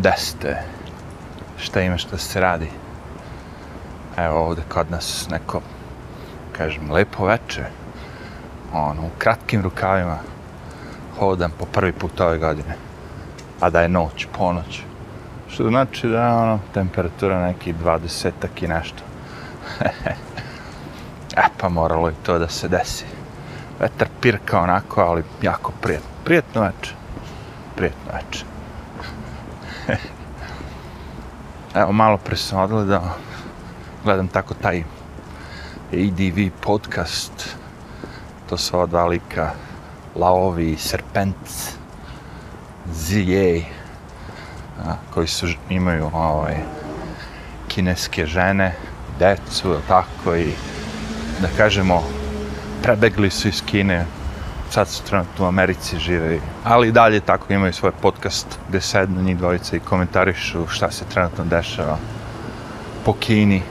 desite šta ima što se radi. Evo ovde kod nas neko, kažem, lepo veče, ono, u kratkim rukavima, hodam po prvi put ove godine, a da je noć, ponoć. Što znači da je ono, temperatura neki 20 i nešto. e pa moralo je to da se desi. Vetar pirka onako, ali jako prijetno. Prijetno večer. Prijetno večer. Evo, malo pre sam odgledao, gledam tako taj ADV podcast, to su ova dva lika, Laovi i Serpent, ZA, a, koji su, imaju ovaj, kineske žene, decu, tako, i da kažemo, prebegli su iz Kine, sad su trenutno u Americi žive, ali i dalje tako imaju svoj podcast gde sednu njih dvojica i komentarišu šta se trenutno dešava po Kini,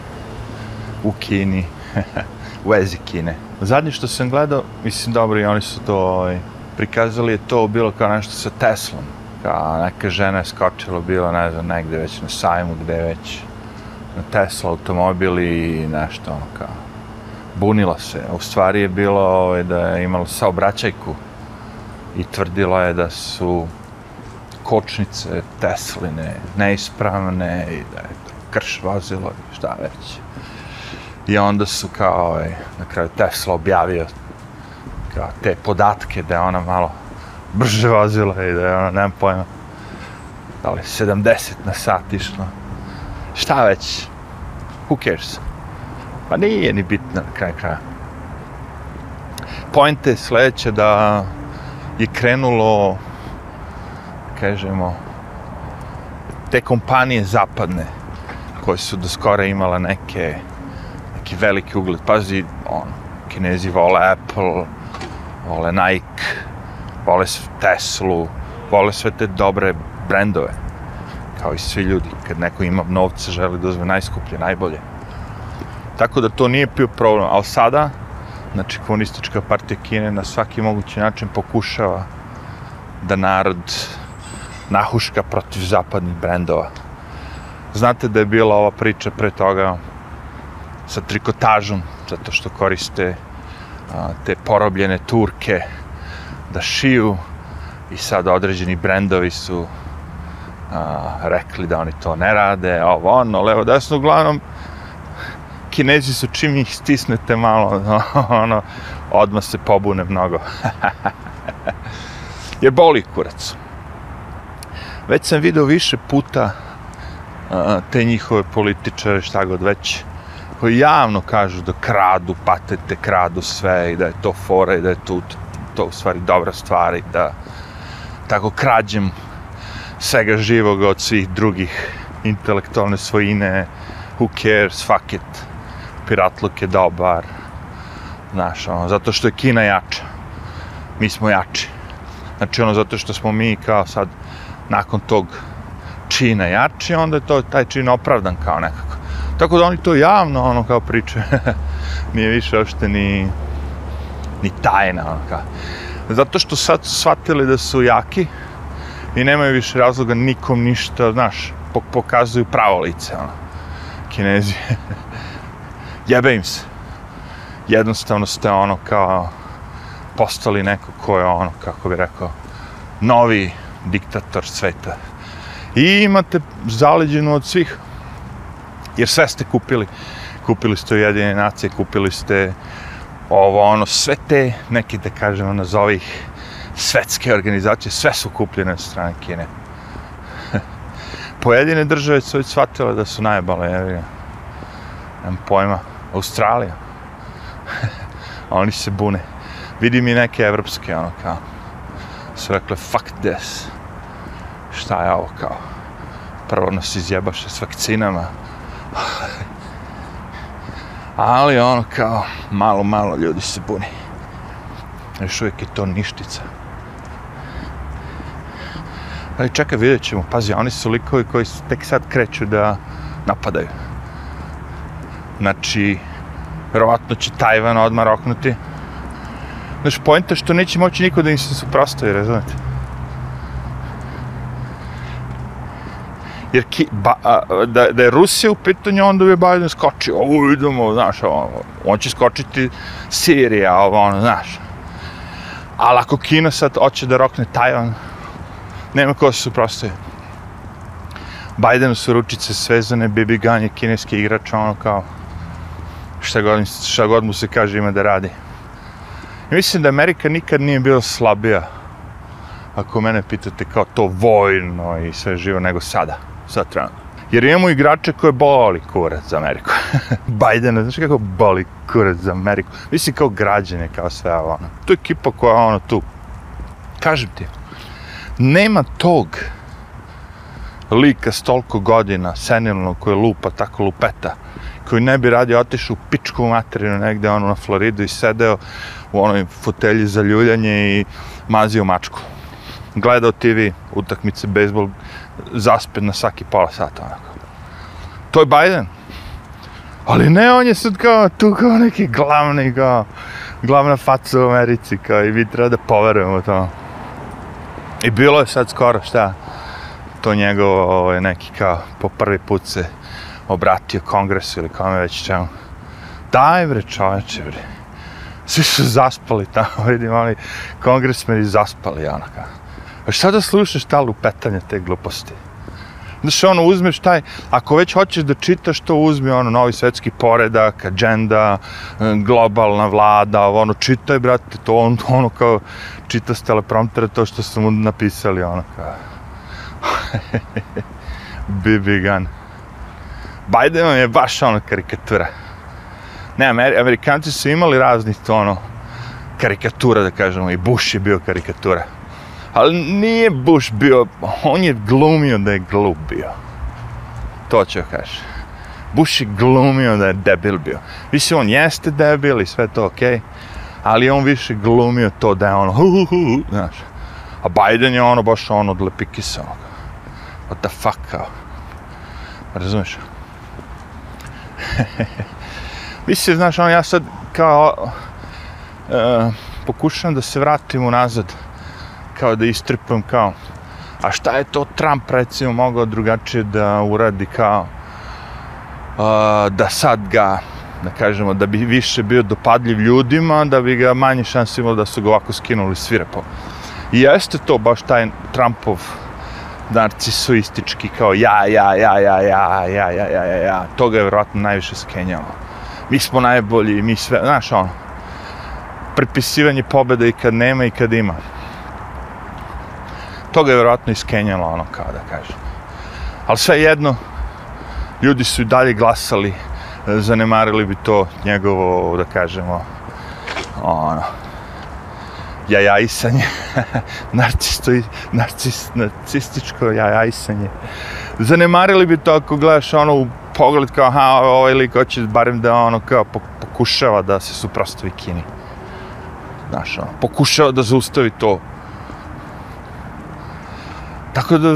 u Kini, u vezi Kine. Zadnje što sam gledao, mislim dobro i oni su to ovaj, prikazali, je to bilo kao nešto sa Teslom. Kao neka žena je skočila, bila ne znam, negde već na sajmu, gde već na Tesla automobili i nešto ono kao bunila se. U stvari je bilo ovaj, da je imala saobraćajku i tvrdila je da su kočnice Tesline neispravne i da je to krš vozilo i šta već. I onda su kao, ovaj, na kraju Tesla objavio kao te podatke da je ona malo brže vozila i da je ona, nemam pojma, da li 70 na sat išla. Šta već? Who cares? Pa nije ni bitno na kraj kraja. Pojente je sledeće da je krenulo, kažemo, te kompanije zapadne, koje su do skora imala neke, neki veliki ugled. Pazi, on, kinezi vole Apple, vole Nike, vole Teslu, vole sve te dobre brendove, kao i svi ljudi. Kad neko ima novca, želi da uzme najskuplje, najbolje. Tako da to nije bio problem. Ali sada, znači, komunistička partija Kine na svaki mogući način pokušava da narod nahuška protiv zapadnih brendova. Znate da je bila ova priča pre toga sa trikotažom, zato što koriste a, te porobljene turke da šiju i sad određeni brendovi su a, rekli da oni to ne rade, ovo ono, levo, desno, uglavnom, kinezi su čim ih stisnete malo, ono, odmah se pobune mnogo. Jer boli kurac. Već sam video više puta te njihove političare, šta god već, koji javno kažu da kradu patete, kradu sve i da je to fora i da je to, to u stvari dobra stvar i da tako krađem svega živoga od svih drugih intelektualne svojine, who cares, fuck it piratluk je dobar. Znaš, ono, zato što je Kina jača. Mi smo jači. Znači, ono, zato što smo mi kao sad, nakon tog čina jači, onda je to, taj čin opravdan kao nekako. Tako da oni to javno, ono, kao priče, nije više ošte ni, ni tajna, ono, kao. Zato što sad su shvatili da su jaki i nemaju više razloga nikom ništa, znaš, pokazuju pravo lice, ono. Kinezi. jebe im se. Jednostavno ste ono kao postali neko ko je ono, kako bi rekao, novi diktator sveta. I imate zaleđenu od svih, jer sve ste kupili. Kupili ste ujedinje nacije, kupili ste ovo, ono, sve te, neke da kažemo, ono, nazovi ih, svetske organizacije, sve su kupljene od strane Kine. Pojedine države su već shvatile da su najbale, jer nemam pojma, Australija. Oni se bune. Vidim i neke evropske, ono kao, su rekli, fuck this. Šta je ovo kao? Prvo nas izjebaše s vakcinama. Ali ono kao, malo, malo ljudi se buni. Još uvijek je to ništica. Ali čekaj, vidjet ćemo. Pazi, oni su likovi koji tek sad kreću da napadaju. Znači, verovatno će Tajvan odmah roknuti. Znači, pojenta što neće moći niko da im se suprostavi, razumete? Jer ki, ba, a, da, da je Rusija u pitanju, onda bi Biden skočio, ovo idemo, znaš, on, on će skočiti Sirija, ovo, ono, znaš. Ali ako Kina sad hoće da rokne Tajvan, nema ko se suprostoji. Bidenu su ručice svezane, Bibi Gun je kineski igrač, ono kao, šta god, šta god mu se kaže ima da radi. I mislim da Amerika nikad nije bila slabija, ako mene pitate kao to vojno i sve živo, nego sada, sad trenutno. Jer imamo igrače koje boli kurac za Ameriku. Biden, znaš kako boli kurac za Ameriku? Mislim kao građane, kao sve ovo. Ono. To je ekipa koja ono tu. Kažem ti, nema tog lika s toliko godina, senilno, koje lupa, tako lupeta, koji ne bi radio, otišao u pičku materinu negde, ono, na Floridu i sedeo u onoj fotelji za ljuljanje i mazio mačku. Gledao TV, utakmice, bejsbol, zaspet na svaki pola sata, onako. To je Biden. Ali ne, on je sad kao, tu kao neki glavni, kao, glavna faca u Americi, kao, i mi treba da poverujemo to. I bilo je sad skoro, šta, to njegovo, ovaj, neki kao, po prvi put se obratio kongresu ili kome već čemu. Daj bre, čoveče bre. Svi su zaspali tamo, vidim, oni kongresmeni zaspali, ono kao. A šta da slušaš ta lupetanja te gluposti? Znaš, ono, uzmeš taj, ako već hoćeš da čitaš to, uzmi ono, novi svetski poredak, agenda, mm, globalna vlada, ono, čitaj, brate, to on, ono, kao, čita s telepromptera to što su mu napisali, ono, kao. BB gun. Biden je baš ono karikatura. Ne, Amer Amerikanci su imali raznih to ono karikatura, da kažemo, i Bush je bio karikatura. Ali nije Bush bio, on je glumio da je glup bio. To ću kaži. Bush je glumio da je debil bio. Mislim, on jeste debil i sve to okej, okay, ali on više glumio to da je ono, hu, hu, hu, znaš. A Biden je ono baš ono od lepikisa. Ono. What the fuck, kao. Razumiješ? Mislim, znaš, ono, ja sad kao e, pokušam da se vratim unazad kao da istrpam kao a šta je to Trump recimo mogao drugačije da uradi kao e, da sad ga da kažemo da bi više bio dopadljiv ljudima da bi ga manje šanse imalo da su ga ovako skinuli svirepo. I jeste to baš taj Trumpov narcisoistički kao ja, ja, ja, ja, ja, ja, ja, ja, ja, ja, to ga je vjerojatno najviše skenjalo. Mi smo najbolji, mi sve, znaš ono, prepisivanje pobjede i kad nema i kad ima. To ga je vjerojatno iskenjalo, ono, kao da kažem. Ali sve jedno, ljudi su i dalje glasali, zanemarili bi to njegovo, da kažemo, ono, jajajsanje, narcisto, narcis, narcističko jajajsanje. Zanemarili bi to ako gledaš ono u pogled kao, aha, ovaj lik hoće barem da ono kao pokušava da se suprostavi Kini. Znaš, ono, pokušava da zaustavi to. Tako da,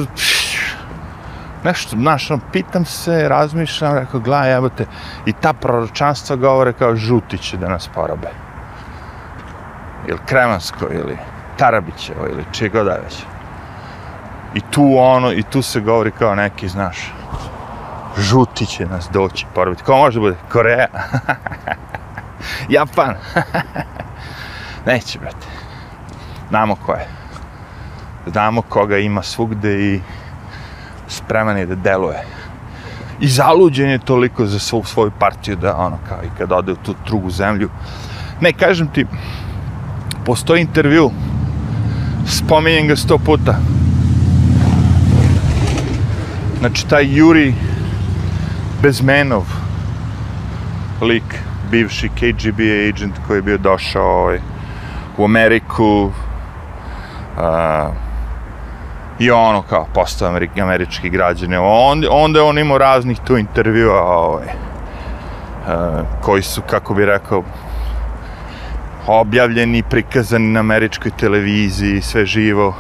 nešto, znaš, ono, pitam se, razmišljam, rekao, gledaj, evo te, i ta proročanstva govore kao žuti će da nas porobe ili Kremansko, ili Tarabićevo, ili čije god da već. I tu ono, i tu se govori kao neki, znaš, žuti će nas doći, porobiti. Ko može bude? Koreja. Japan. Neće, brate. Znamo ko je. Znamo koga ima svugde i spreman je da deluje. I zaluđen je toliko za svoju, svoju partiju da ono kao i kad ode u tu drugu zemlju. Ne, kažem ti, postoji intervju, spominjem ga sto puta. Znači, taj Juri Bezmenov, lik, bivši KGB agent koji je bio došao ovaj, u Ameriku, a, i ono kao postao američki, američki građane. On, onda je on imao raznih tu intervjua ovaj, a, koji su, kako bi rekao, objavljeni, prikazani na američkoj televiziji, sve živo.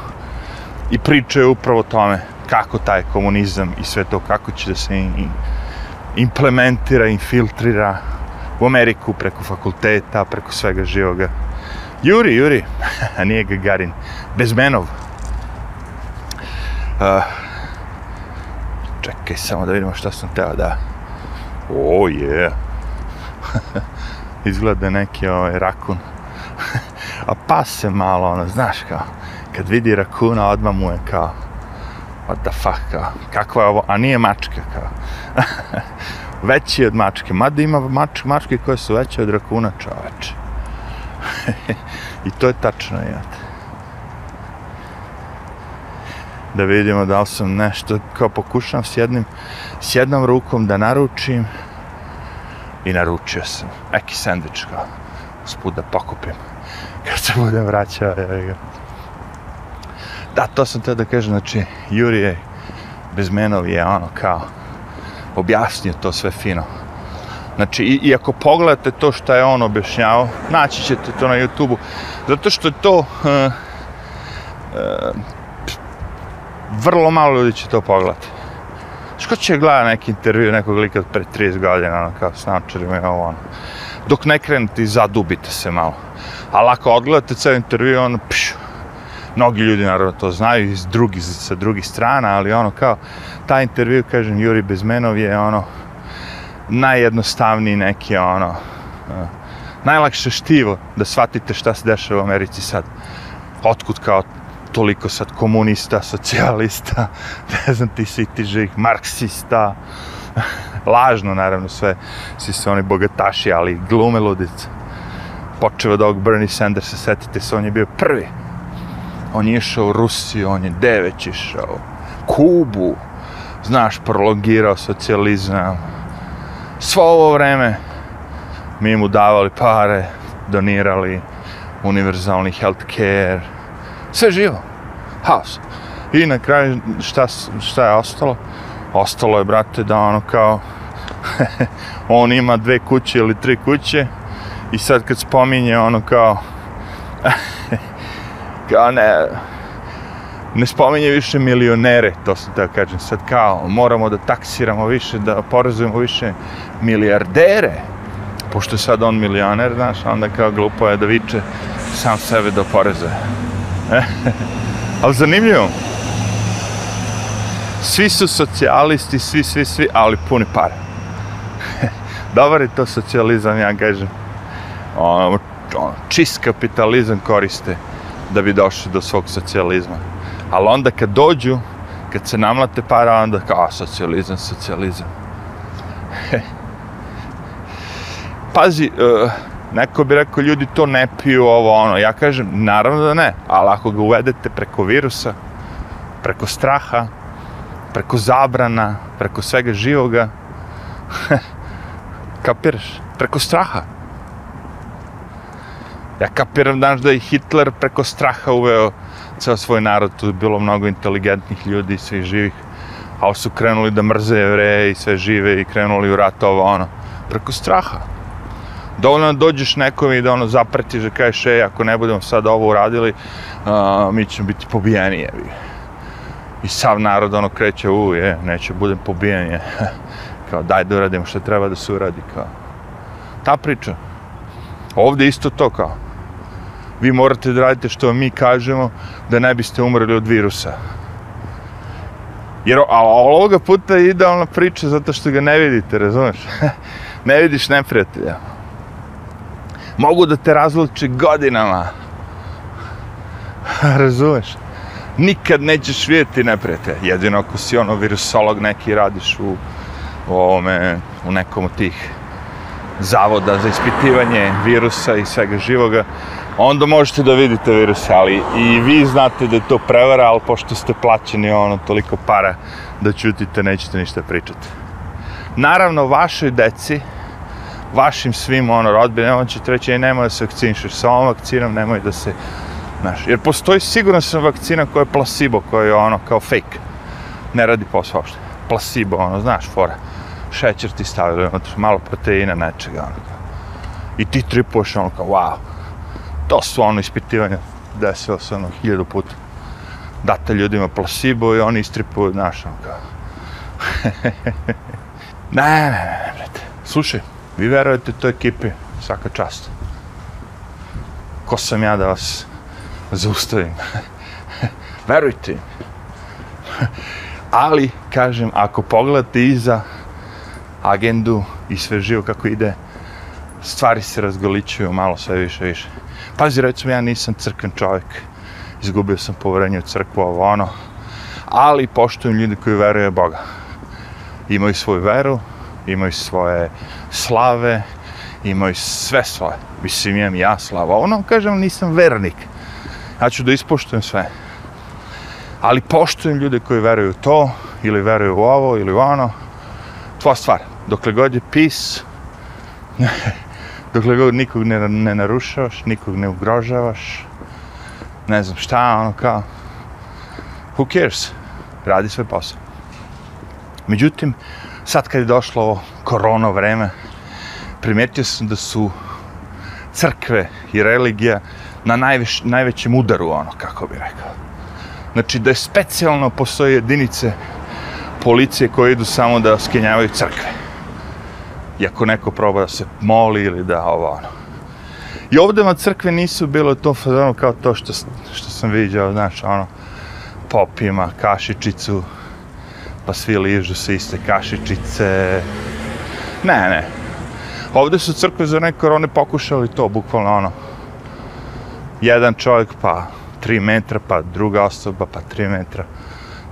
I pričaju upravo o tome kako taj komunizam i sve to, kako će da se implementira, infiltrira u Ameriku preko fakulteta, preko svega živoga. Juri, Juri, a nije Gagarin, Bezmenov. Uh, Čekaj, samo da vidimo šta sam teo da... O, je. Izgleda neki ovaj rakun. A pas se malo, ono, znaš kao, kad vidi rakuna, odmah mu je kao, what the fuck, kao, kakva je ovo, a nije mačka, kao. veći od mačke, mada ima mač, mačke koje su veće od rakuna, čoveče. I to je tačno, jate. Da vidimo da li sam nešto, kao pokušam s jednim, s jednom rukom da naručim i naručio sam neki sandvič, kao, usput da pokupim kad se budem vraćao, ja ga. Da, to sam te da kažem, znači, Jurije Bezmenov je ono kao objasnio to sve fino. Znači, i, i ako pogledate to što je on objašnjavao, naći ćete to na YouTube-u, zato što je to, uh, uh, vrlo malo ljudi će to pogledati. Što će gleda neki intervju nekog lika pre 30 godina, ono, kao s načarima i ovo, ono. Dok ne krenete i zadubite se malo. Ali ako odgledate cijel intervju, ono, pšu, mnogi ljudi naravno to znaju iz drugi, sa drugih strana, ali ono kao, taj intervju, kažem, Juri Bezmenov je ono, najjednostavniji neki ono, uh, najlakše štivo da shvatite šta se dešava u Americi sad. Otkud kao toliko sad komunista, socijalista, ne znam ti svi ti žih, marksista, lažno naravno sve, svi su oni bogataši, ali glume ludice. Počeo od ovog Bernie Sandersa, setite se, on je bio prvi. On je išao u Rusiju, on je deveć išao, Kubu, znaš, prolongirao socijalizam. Svo ovo vreme mi mu davali pare, donirali univerzalni health care, sve živo, haos. I na kraju šta, šta je ostalo? Ostalo je, brate, da ono kao, on ima dve kuće ili tri kuće i sad kad spominje ono kao, kao ne, ne spominje više milionere, to sam da kažem, sad kao, moramo da taksiramo više, da porezujemo više milijardere, pošto je sad on milioner, znaš, onda kao glupo je da viče sam sebe do poreze. ali zanimljivo. Svi su socijalisti, svi, svi, svi, ali puni pare. Dobar je to socijalizam, ja kažem. Ono, ono, čist kapitalizam koriste da bi došli do svog socijalizma. Ali onda kad dođu, kad se namlate para, onda kao, a, socijalizam, socijalizam. Pazi, uh, neko bi rekao, ljudi to ne piju, ovo, ono. Ja kažem, naravno da ne, ali ako ga uvedete preko virusa, preko straha, preko zabrana, preko svega živoga, kapiraš? Preko straha. Ja kapiram, danas da je Hitler preko straha uveo ceo svoj narod, tu je bilo mnogo inteligentnih ljudi, svih živih, a su krenuli da mrze jevreje i sve žive i krenuli u rat ovo, ono, preko straha. Dovoljno da dođeš nekom i da ono zapretiš da kažeš, ej, ako ne budemo sad ovo uradili, a, mi ćemo biti pobijeni, jevi. I sav narod ono kreće, u, je, neće budem pobijen, je. kao, daj da uradimo što treba da se uradi, kao. Ta priča. Ovde isto to, kao vi morate da radite što mi kažemo da ne biste umrli od virusa. Jer a, a ovoga puta je idealna priča zato što ga ne vidite, razumeš? ne vidiš neprijatelja. Mogu da te razluče godinama. razumeš? Nikad nećeš vidjeti neprete. Jedino ako si ono virusolog neki radiš u, u ovome, u nekom od tih zavoda za ispitivanje virusa i svega živoga, onda možete da vidite virus, ali i vi znate da je to prevara, ali pošto ste plaćeni ono toliko para da čutite, nećete ništa pričati. Naravno, vašoj deci, vašim svim ono rodbine, on će treći, je nemoj da se vakcinišeš sa ovom vakcinom, nemoj da se, znaš, jer postoji sigurno sam vakcina koja je placebo, koja je ono kao fake, ne radi posao uopšte, placebo, ono, znaš, fora, šećer ti stavili, ono, malo proteina, nečega, ono, i ti tripuješ, ono, kao, wow, to su ono ispitivanja. Desilo se ono hiljadu puta. Date ljudima placebo i oni istripuju znaš, ono kao. Ne, ne, ne, ne, slušaj vi verujete toj ekipi? Svaka čast. Ko sam ja da vas zaustavim? Verujte Ali, kažem, ako pogledate iza agendu i sve živo kako ide, stvari se razgoličuju malo sve više više. Pazi, recimo, ja nisam crkven čovjek, izgubio sam poverenje u crkvu, ovo ono, ali poštujem ljudi koji veruje Boga. Imaju svoju veru, imaju svoje slave, imaju sve svoje. Mislim, imam ja slava. Ono, kažem, nisam vernik. Ja ću da ispoštujem sve. Ali poštujem ljude koji veruju u to, ili veruju u ovo, ili u ono. Tvoja stvar. Dokle god je pis, dokle god nikog ne, ne narušavaš, nikog ne ugrožavaš, ne znam šta, ono kao, who cares? Radi sve posao. Međutim, sad kad je došlo korono korona vreme, primetio sam da su crkve i religija na najveš, najvećem udaru, ono, kako bi rekao. Znači, da je specijalno postoje jedinice policije koje idu samo da skenjavaju crkve. I ako neko proba da se moli ili da ovo, ono. I ovdje vam crkve nisu bilo to fazonu kao to što, što sam vidio, znaš, ono, pop ima kašičicu, pa svi ližu se iste kašičice. Ne, ne. Ovde su crkve za neke korone pokušali to, bukvalno ono. Jedan čovjek, pa tri metra, pa druga osoba, pa tri metra.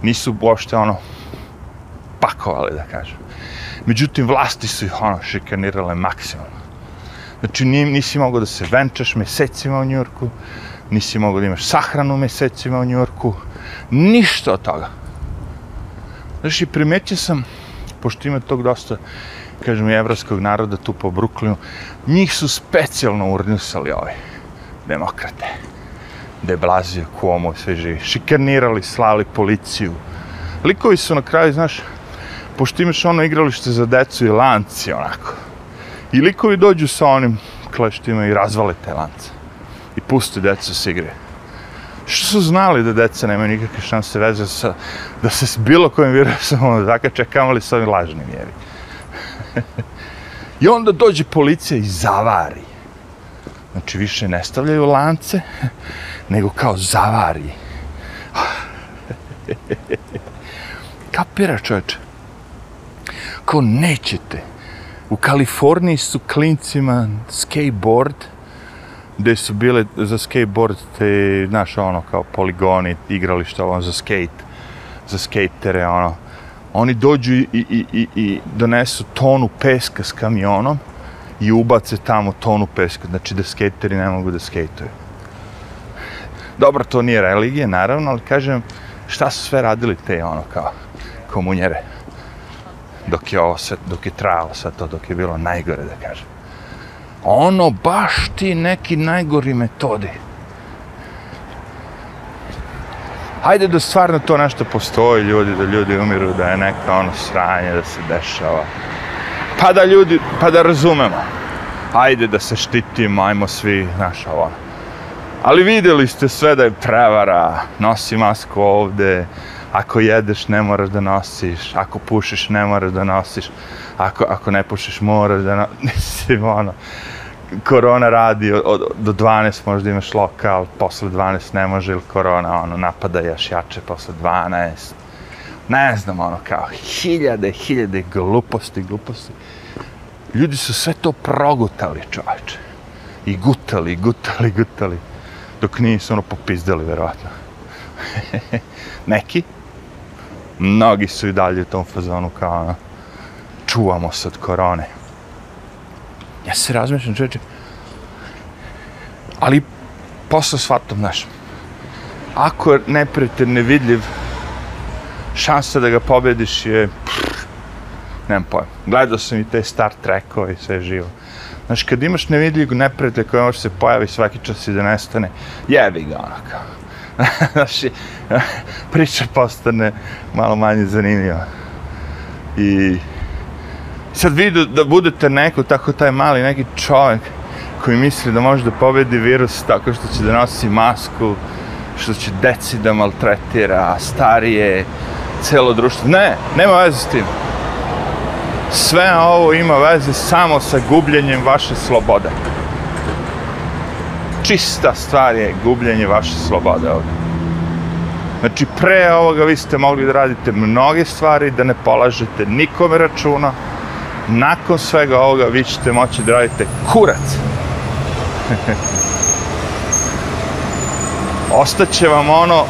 Nisu uopšte ono pakovali, da kažem. Međutim, vlasti su ih ono šikanirale maksimalno. Znači, nisi mogao da se venčaš mesecima u Njurku, nisi mogao da imaš sahranu mesecima u Njurku, ništa od toga. Znači, primetio sam, pošto ima tog dosta, kažem, evropskog naroda tu po Bruklinu, njih su specijalno urnusali ovi demokrate. De Blasio, Cuomo, sve živi. Šikanirali, slali policiju. Likovi su na kraju, znaš, pošto imaš ono igralište za decu i lanci, onako. I likovi dođu sa onim kleštima i razvale te lance. I puste decu se igraju. Što su znali da deca nemaju nikakve šanse veze sa, da se s bilo kojim virusom ono zakače, kamali sa ovim lažnim jevi. I onda dođe policija i zavari. Znači više ne stavljaju lance, nego kao zavari. Kapira čovječe. Ko nećete U Kaliforniji su klincima skateboard, gde su bile za skateboard te, znaš, ono, kao poligoni, igrališta, ono, za skate, za skatere, ono. Oni dođu i, i, i, i donesu tonu peska s kamionom i ubace tamo tonu peska, znači da skateri ne mogu da skateuju. Dobro, to nije religije, naravno, ali kažem, šta su sve radili te, ono, kao, komunjere dok je ovo sve, dok je trajalo sve to, dok je bilo najgore, da kažem. Ono, baš ti neki najgori metodi. Hajde da stvarno to nešto postoji, ljudi, da ljudi umiru, da je neka ono sranje da se dešava. Pa da ljudi, pa da razumemo. Hajde da se štitimo, ajmo svi, znaš, ovo. Ali vidjeli ste sve da je prevara, nosi masku ovde, ako jedeš ne moraš da nosiš, ako pušiš ne moraš da nosiš, ako, ako ne pušiš moraš da nosiš, ono, korona radi od, od, do 12 možda imaš lokal, posle 12 ne može ili korona ono, napada još jače posle 12. Ne znam, ono, kao hiljade, hiljade gluposti, gluposti. Ljudi su sve to progutali, čovječe. I gutali, gutali, gutali. Dok nisu ono popizdali, verovatno. Neki, mnogi su i dalje u tom fazonu kao ono, čuvamo se od korone. Ja se razmišljam, čeče, ali posle shvatom, znaš, ako je neprijatelj nevidljiv, šansa da ga pobediš je, pff, nemam pojma, Gledao sam i te Star Trekove i sve živo. Znaš, kad imaš nevidljivog neprijatelja koji može se pojavi svaki čas i da nestane, jebi ga ono kao. Priča postane malo manje zanimljiva. I sad vidu da budete neko, tako taj mali neki čovjek koji misli da može da pobedi virus tako što će da nosi masku, što će deci da maltretira, starije, celo društvo. Ne, nema veze s tim. Sve ovo ima veze samo sa gubljenjem vaše slobode čista stvar je gubljenje vaše slobode ovdje. Znači, pre ovoga vi ste mogli da radite mnoge stvari, da ne polažete nikome računa. Nakon svega ovoga vi ćete moći da radite kurac. Ostaće vam ono,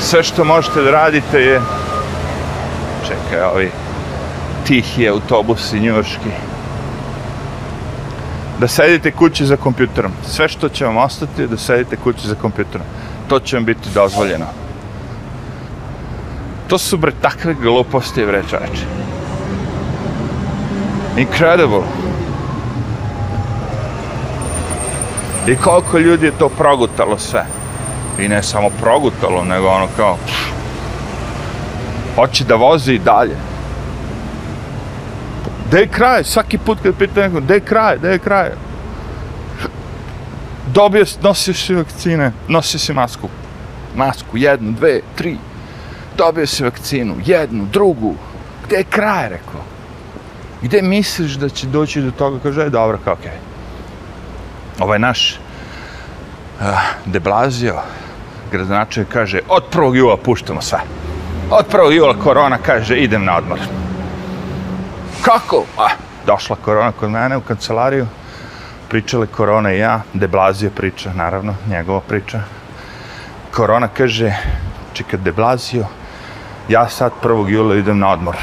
sve što možete da radite je, čekaj, ovi tihi autobusi njurški, da sedite kući za kompjuterom. Sve što će vam ostati je da sedite kući za kompjuterom. To će vam biti dozvoljeno. To su bre takve gluposti, bre čoveče. Incredible. I koliko ljudi je to progutalo sve. I ne samo progutalo, nego ono kao... Hoće da vozi i dalje. Gde je kraj? Svaki put kad pita neko, gde je kraj? Gde je kraj? Dobio, nosio si vakcine, nosio si masku. Masku, jednu, dve, tri. Dobio si vakcinu, jednu, drugu. Gde je kraj, rekao? Gde misliš da će doći do toga? Kaže, e, dobro, kao okej. Okay. Ovaj naš eh, uh, deblazio, gradonačelnik kaže, od 1. jula puštamo sve. Od 1. jula korona kaže, idem na odmor. Kako? A, došla korona kod mene u kancelariju, pričale korona i ja, Deblazio priča, naravno, njegova priča. Korona kaže, čekaj Deblazio, ja sad 1. jula idem na odmor.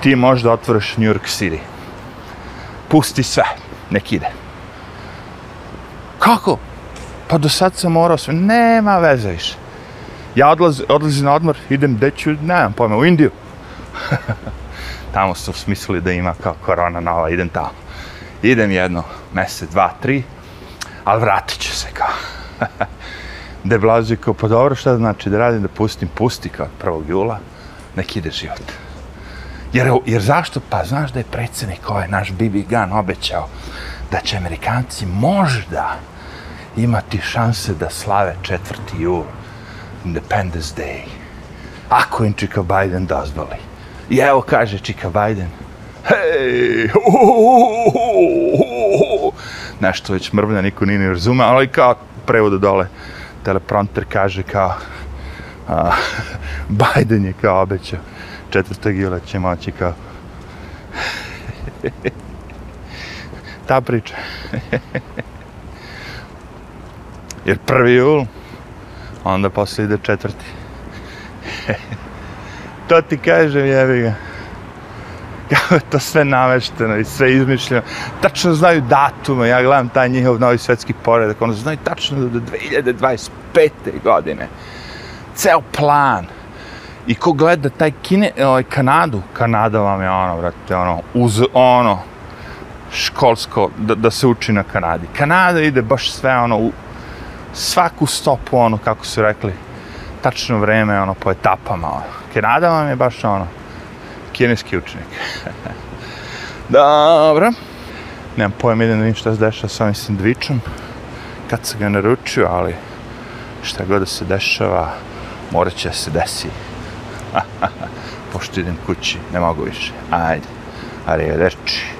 Ti možda otvoriš New York City. Pusti sve, nek ide. Kako? Pa do sad sam morao sve, nema veze više. Ja odlaz, odlazim na odmor, idem, gde ću, nemam pojma, u Indiju. tamo su smislili da ima kao korona nova, idem tamo. Idem jedno, mesec, dva, tri, ali vratit ću se kao. De Blazio kao, pa dobro, šta znači da radim, da pustim, pusti kao 1. jula, nek ide život. Jer, jer zašto? Pa znaš da je predsjednik ovaj naš Bibi Gan obećao da će Amerikanci možda imati šanse da slave 4. jul, Independence Day, ako im čika Biden dozvoli. I evo kaže Čika Biden. Hej! Nešto već mrvlja, niko nije ni razume, ali kao prevodu dole teleprompter kaže kao a, Biden je kao obećao 4. jula će moći kao ta priča jer prvi jul onda posle ide četvrti to ti kažem, jebi ga. Kako je to sve namešteno i sve izmišljeno. Tačno znaju datume, ja gledam taj njihov novi svetski poredak, ono znaju tačno do 2025. godine. Ceo plan. I ko gleda taj kine, ovaj, Kanadu, Kanada vam je ono, vrate, ono, uz ono, školsko, da, da se uči na Kanadi. Kanada ide baš sve ono, u svaku stopu, ono, kako su rekli, tačno vreme, ono, po etapama, ono. Kanada vam je baš ono, kineski učenik. Dobro. Nemam pojem, idem da vidim šta se dešava s ovim sandvičom. Kad se ga naručio, ali šta god da se dešava, morat će se desi. Pošto idem kući, ne mogu više. Ajde, arrivederci.